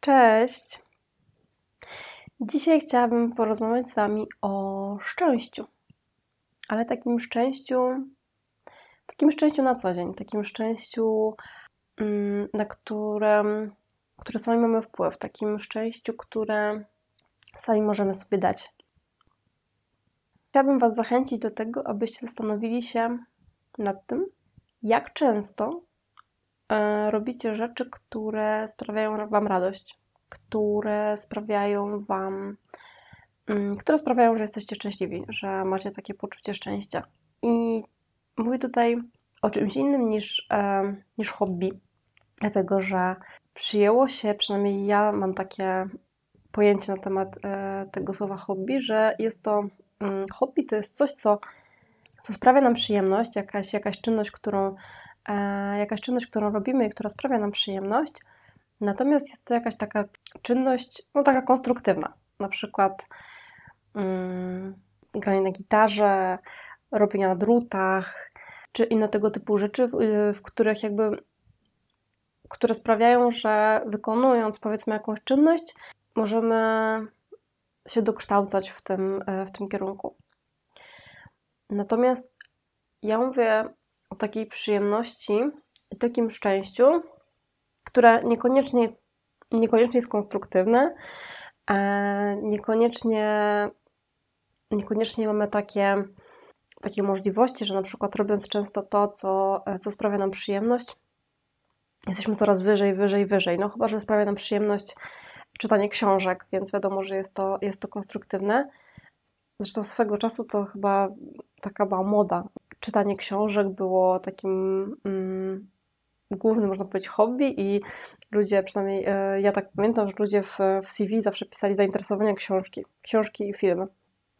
Cześć! Dzisiaj chciałabym porozmawiać z Wami o szczęściu, ale takim szczęściu, takim szczęściu na co dzień, takim szczęściu, mm, na które, które sami mamy wpływ, takim szczęściu, które sami możemy sobie dać. Chciałabym Was zachęcić do tego, abyście zastanowili się nad tym, jak często robicie rzeczy, które sprawiają Wam radość, które sprawiają Wam, mm, które sprawiają, że jesteście szczęśliwi, że macie takie poczucie szczęścia. I mówię tutaj o czymś innym niż, e, niż hobby, dlatego że przyjęło się, przynajmniej ja mam takie pojęcie na temat e, tego słowa hobby, że jest to mm, hobby to jest coś, co, co sprawia nam przyjemność, jakaś, jakaś czynność, którą e, jakaś czynność, którą robimy i która sprawia nam przyjemność. Natomiast jest to jakaś taka czynność, no taka konstruktywna. Na przykład mm, granie na gitarze, robienia na drutach, czy inne tego typu rzeczy, w, w których jakby które sprawiają, że wykonując powiedzmy jakąś czynność, możemy się dokształcać w tym, e, w tym kierunku. Natomiast ja mówię o takiej przyjemności i takim szczęściu, które niekoniecznie jest, niekoniecznie jest konstruktywne, niekoniecznie, niekoniecznie mamy takie, takie możliwości, że na przykład robiąc często to, co, co sprawia nam przyjemność, jesteśmy coraz wyżej, wyżej, wyżej. No chyba, że sprawia nam przyjemność czytanie książek, więc wiadomo, że jest to, jest to konstruktywne. Zresztą swego czasu to chyba taka była moda. Czytanie książek było takim mm, głównym, można powiedzieć, hobby i ludzie, przynajmniej e, ja tak pamiętam, że ludzie w, w CV zawsze pisali zainteresowania książki, książki i filmy.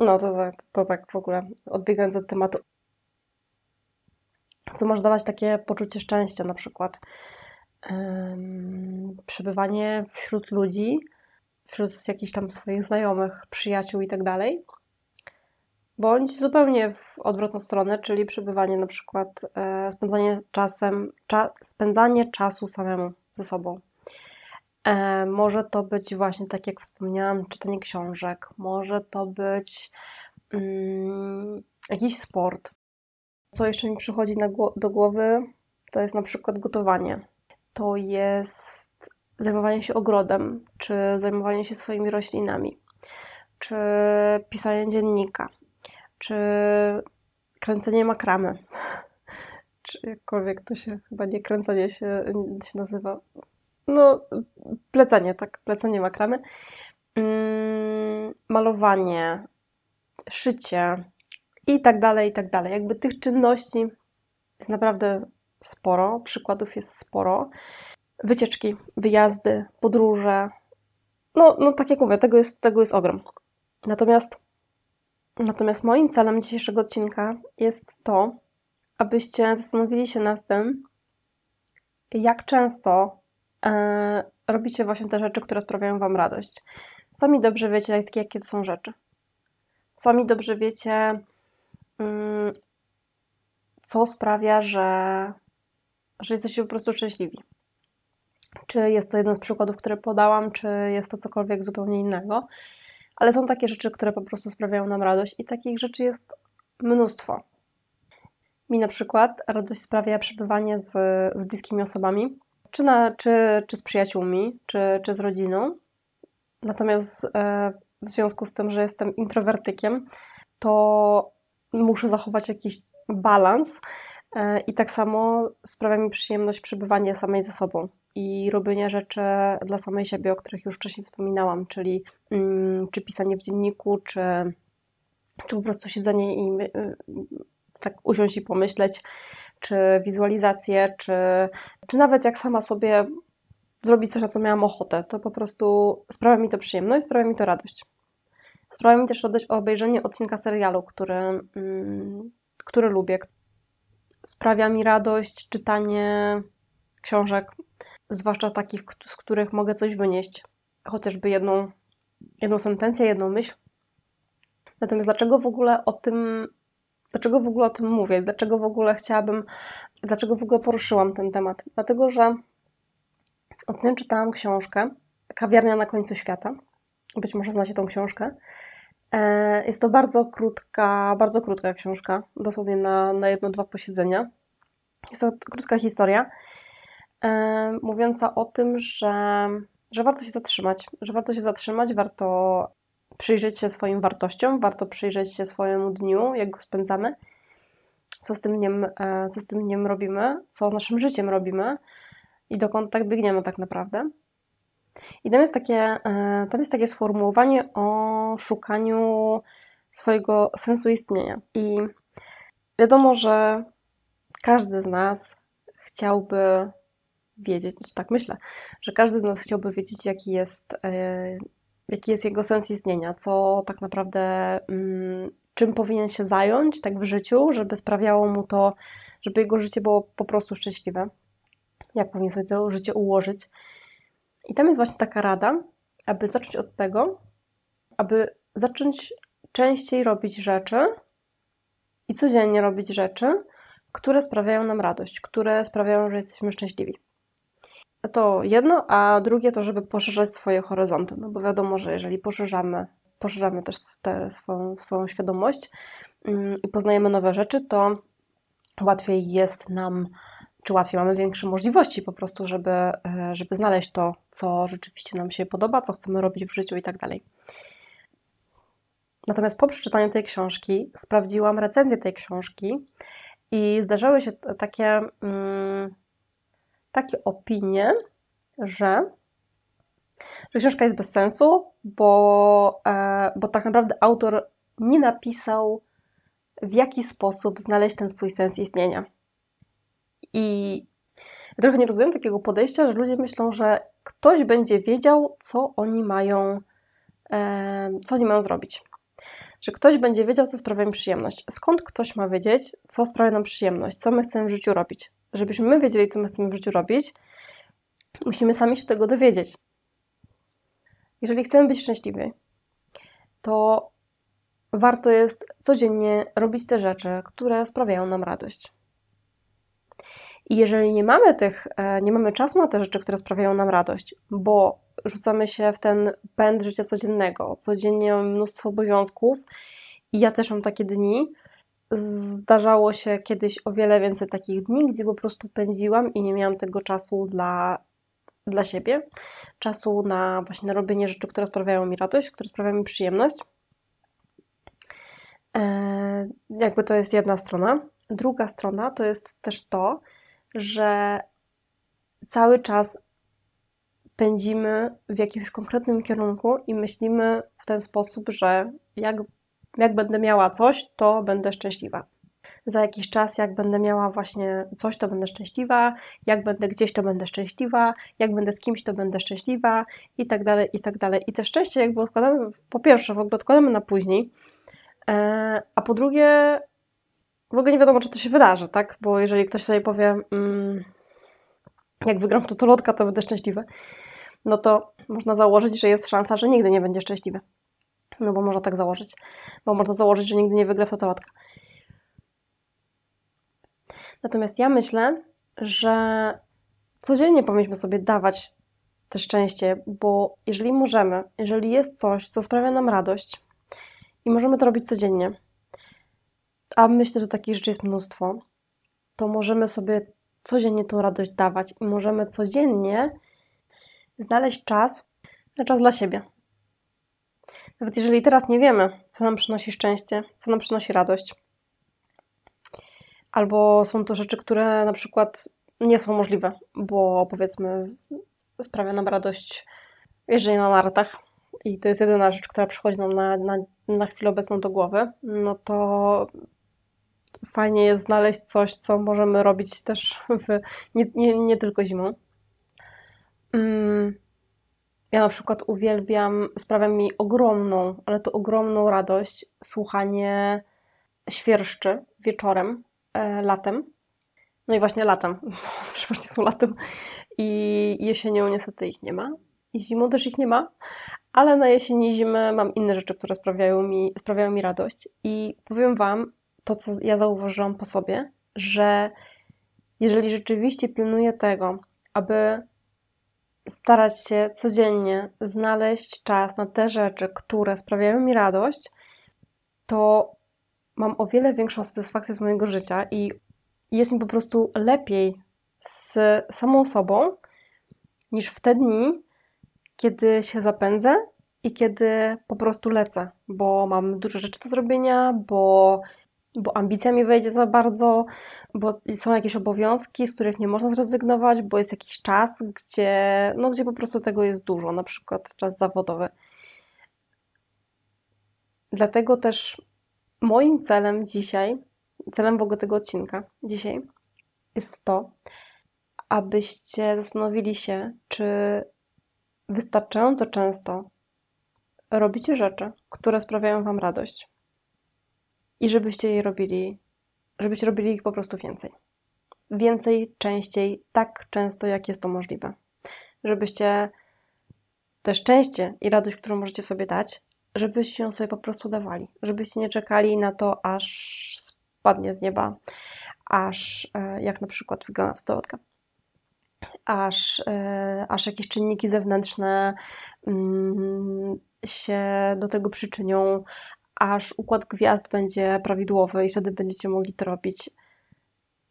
No to tak, to tak w ogóle odbiegając od tematu. Co może dawać takie poczucie szczęścia, na przykład przebywanie wśród ludzi, wśród jakichś tam swoich znajomych, przyjaciół i tak dalej, bądź zupełnie w odwrotną stronę, czyli przebywanie na przykład, e, spędzanie czasem, cza, spędzanie czasu samemu ze sobą. E, może to być właśnie, tak jak wspomniałam, czytanie książek, może to być mm, jakiś sport. Co jeszcze mi przychodzi do głowy, to jest na przykład gotowanie to jest zajmowanie się ogrodem, czy zajmowanie się swoimi roślinami, czy pisanie dziennika, czy kręcenie makramy, czy jakkolwiek to się, chyba nie kręcenie się, się nazywa, no plecenie, tak, plecenie makramy, mm, malowanie, szycie i tak dalej, i tak dalej. Jakby tych czynności jest naprawdę sporo, przykładów jest sporo. Wycieczki, wyjazdy, podróże. No, no tak jak mówię, tego jest, tego jest ogrom. Natomiast, natomiast moim celem dzisiejszego odcinka jest to, abyście zastanowili się nad tym, jak często e, robicie właśnie te rzeczy, które sprawiają Wam radość. Sami dobrze wiecie, jakie, to są rzeczy. Sami dobrze wiecie, mm, co sprawia, że że jesteście po prostu szczęśliwi. Czy jest to jeden z przykładów, które podałam, czy jest to cokolwiek zupełnie innego, ale są takie rzeczy, które po prostu sprawiają nam radość i takich rzeczy jest mnóstwo. Mi na przykład radość sprawia przebywanie z, z bliskimi osobami, czy, na, czy, czy z przyjaciółmi, czy, czy z rodziną. Natomiast e, w związku z tym, że jestem introwertykiem, to muszę zachować jakiś balans E, I tak samo sprawia mi przyjemność przebywanie samej ze sobą i robienie rzeczy dla samej siebie, o których już wcześniej wspominałam, czyli mm, czy pisanie w dzienniku, czy, czy po prostu siedzenie i y, tak usiąść i pomyśleć, czy wizualizacje, czy, czy nawet jak sama sobie zrobić coś, na co miałam ochotę. To po prostu sprawia mi to przyjemność, sprawia mi to radość. Sprawia mi też radość obejrzenie odcinka serialu, który, mm, który lubię, sprawia mi radość czytanie książek, zwłaszcza takich, z których mogę coś wynieść, chociażby jedną, jedną sentencję, jedną myśl. Natomiast dlaczego w ogóle o tym, dlaczego w ogóle o tym mówię? Dlaczego w ogóle chciałabym, dlaczego w ogóle poruszyłam ten temat? Dlatego, że ostatnio czytałam książkę Kawiarnia na końcu świata. Być może znacie tą książkę. E, jest to bardzo krótka, bardzo krótka książka, dosłownie na, na jedno, dwa posiedzenia. Jest to krótka historia, e, mówiąca o tym, że, że warto się zatrzymać, że warto się zatrzymać, warto przyjrzeć się swoim wartościom, warto przyjrzeć się swojemu dniu, jak go spędzamy, co z tym dniem, e, co z tym dniem robimy, co z naszym życiem robimy i dokąd tak biegniemy tak naprawdę. I tam jest takie, e, tam jest takie sformułowanie o szukaniu swojego sensu istnienia. I wiadomo, że każdy z nas chciałby wiedzieć, czy tak myślę, że każdy z nas chciałby wiedzieć, jaki jest, e, jaki jest jego sens istnienia, co tak naprawdę, mm, czym powinien się zająć tak w życiu, żeby sprawiało mu to, żeby jego życie było po prostu szczęśliwe, jak powinien sobie to życie ułożyć. I tam jest właśnie taka rada, aby zacząć od tego, aby zacząć częściej robić rzeczy i codziennie robić rzeczy, które sprawiają nam radość, które sprawiają, że jesteśmy szczęśliwi. To jedno, a drugie to, żeby poszerzać swoje horyzonty, no bo wiadomo, że jeżeli poszerzamy, poszerzamy też te, swoją, swoją świadomość yy, i poznajemy nowe rzeczy, to łatwiej jest nam czy łatwiej, mamy większe możliwości po prostu, żeby, e, żeby znaleźć to, co rzeczywiście nam się podoba, co chcemy robić w życiu i tak dalej. Natomiast po przeczytaniu tej książki sprawdziłam recenzję tej książki i zdarzały się takie, mm, takie opinie, że, że książka jest bez sensu, bo, e, bo tak naprawdę autor nie napisał, w jaki sposób znaleźć ten swój sens istnienia. I trochę nie rozumiem takiego podejścia, że ludzie myślą, że ktoś będzie wiedział, co oni mają, co oni mają zrobić. Że ktoś będzie wiedział, co sprawia im przyjemność. Skąd ktoś ma wiedzieć, co sprawia nam przyjemność, co my chcemy w życiu robić? Żebyśmy my wiedzieli, co my chcemy w życiu robić, musimy sami się tego dowiedzieć. Jeżeli chcemy być szczęśliwi, to warto jest codziennie robić te rzeczy, które sprawiają nam radość. I jeżeli nie mamy tych, e, nie mamy czasu na te rzeczy, które sprawiają nam radość, bo rzucamy się w ten pęd życia codziennego, codziennie mnóstwo obowiązków i ja też mam takie dni, zdarzało się kiedyś o wiele więcej takich dni, gdzie po prostu pędziłam i nie miałam tego czasu dla, dla siebie, czasu na właśnie robienie rzeczy, które sprawiają mi radość, które sprawiają mi przyjemność. E, jakby to jest jedna strona. Druga strona to jest też to, że cały czas pędzimy w jakimś konkretnym kierunku i myślimy w ten sposób, że jak, jak będę miała coś, to będę szczęśliwa. Za jakiś czas, jak będę miała właśnie coś, to będę szczęśliwa, jak będę gdzieś, to będę szczęśliwa, jak będę z kimś, to będę szczęśliwa i tak dalej, i tak dalej. I te szczęście jakby odkładamy, po pierwsze, w ogóle odkładamy na później, e, a po drugie, w ogóle nie wiadomo, czy to się wydarzy, tak? Bo jeżeli ktoś sobie powie, mm, jak wygram to lotka, to będę szczęśliwy, no to można założyć, że jest szansa, że nigdy nie będzie szczęśliwy. No bo można tak założyć. Bo można założyć, że nigdy nie wygra w. Natomiast ja myślę, że codziennie powinniśmy sobie dawać te szczęście, bo jeżeli możemy, jeżeli jest coś, co sprawia nam radość i możemy to robić codziennie, a myślę, że takich rzeczy jest mnóstwo, to możemy sobie codziennie tą radość dawać i możemy codziennie znaleźć czas na czas dla siebie. Nawet jeżeli teraz nie wiemy, co nam przynosi szczęście, co nam przynosi radość, albo są to rzeczy, które na przykład nie są możliwe, bo powiedzmy sprawia nam radość jeżdżenie na nartach i to jest jedyna rzecz, która przychodzi nam na, na, na chwilę obecną do głowy, no to fajnie jest znaleźć coś, co możemy robić też w, nie, nie, nie tylko zimą. Mm, ja na przykład uwielbiam, sprawia mi ogromną, ale to ogromną radość słuchanie świerszczy wieczorem, e, latem. No i właśnie latem, przeważnie są latem. I jesienią niestety ich nie ma. I zimą też ich nie ma. Ale na jesieni i zimę mam inne rzeczy, które sprawiają mi, sprawiają mi radość. I powiem Wam, to, co ja zauważyłam po sobie, że jeżeli rzeczywiście pilnuję tego, aby starać się codziennie znaleźć czas na te rzeczy, które sprawiają mi radość, to mam o wiele większą satysfakcję z mojego życia i jest mi po prostu lepiej z samą sobą niż w te dni, kiedy się zapędzę i kiedy po prostu lecę, bo mam dużo rzeczy do zrobienia, bo, bo ambicja mi wejdzie za bardzo, bo są jakieś obowiązki, z których nie można zrezygnować, bo jest jakiś czas, gdzie, no, gdzie po prostu tego jest dużo, na przykład czas zawodowy. Dlatego też moim celem dzisiaj, celem w ogóle tego odcinka dzisiaj jest to, abyście zastanowili się, czy wystarczająco często robicie rzeczy, które sprawiają Wam radość i żebyście je robili, żebyście robili ich po prostu więcej. Więcej, częściej, tak często, jak jest to możliwe. Żebyście te szczęście i radość, którą możecie sobie dać, żebyście ją sobie po prostu dawali. Żebyście nie czekali na to, aż spadnie z nieba, aż e, jak na przykład wygląda stołotka, aż, e, aż jakieś czynniki zewnętrzne mm, się do tego przyczynią, aż układ gwiazd będzie prawidłowy i wtedy będziecie mogli to robić.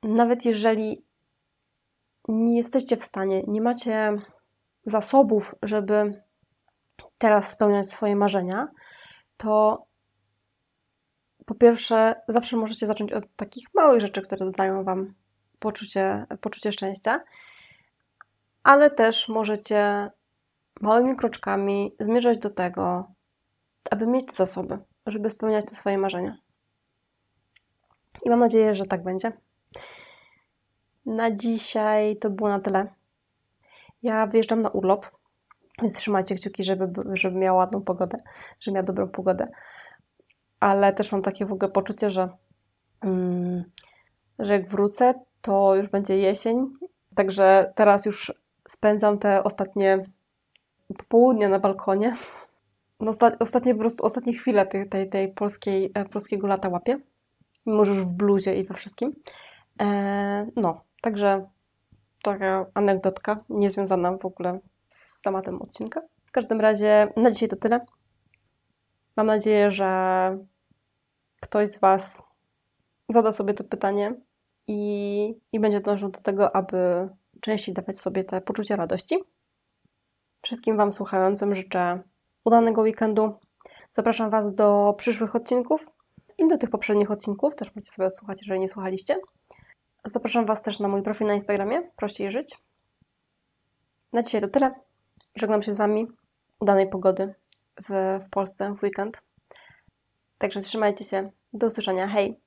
Nawet jeżeli nie jesteście w stanie, nie macie zasobów, żeby teraz spełniać swoje marzenia, to po pierwsze, zawsze możecie zacząć od takich małych rzeczy, które dodają Wam poczucie, poczucie szczęścia, ale też możecie małymi kroczkami zmierzać do tego, aby mieć zasoby, żeby spełniać te swoje marzenia. I mam nadzieję, że tak będzie. Na dzisiaj to było na tyle. Ja wyjeżdżam na urlop, więc trzymajcie kciuki, żeby, żeby miała ładną pogodę, żeby miała dobrą pogodę. Ale też mam takie w ogóle poczucie, że, mm, że jak wrócę, to już będzie jesień. Także teraz już spędzam te ostatnie popołudnie na balkonie. No, ostatnie po prostu, ostatnie chwile tej, tej, tej polskiej, e, polskiego lata że już w bluzie i we wszystkim. E, no, także taka anegdotka, niezwiązana w ogóle z tematem odcinka. W każdym razie na dzisiaj to tyle. Mam nadzieję, że ktoś z Was zada sobie to pytanie i, i będzie dążył do tego, aby częściej dawać sobie te poczucie radości. Wszystkim Wam słuchającym życzę udanego weekendu. Zapraszam Was do przyszłych odcinków i do tych poprzednich odcinków. Też możecie sobie odsłuchać, jeżeli nie słuchaliście. Zapraszam Was też na mój profil na Instagramie. Prościej żyć. Na dzisiaj to tyle. Żegnam się z Wami. Udanej pogody w, w Polsce w weekend. Także trzymajcie się. Do usłyszenia. Hej!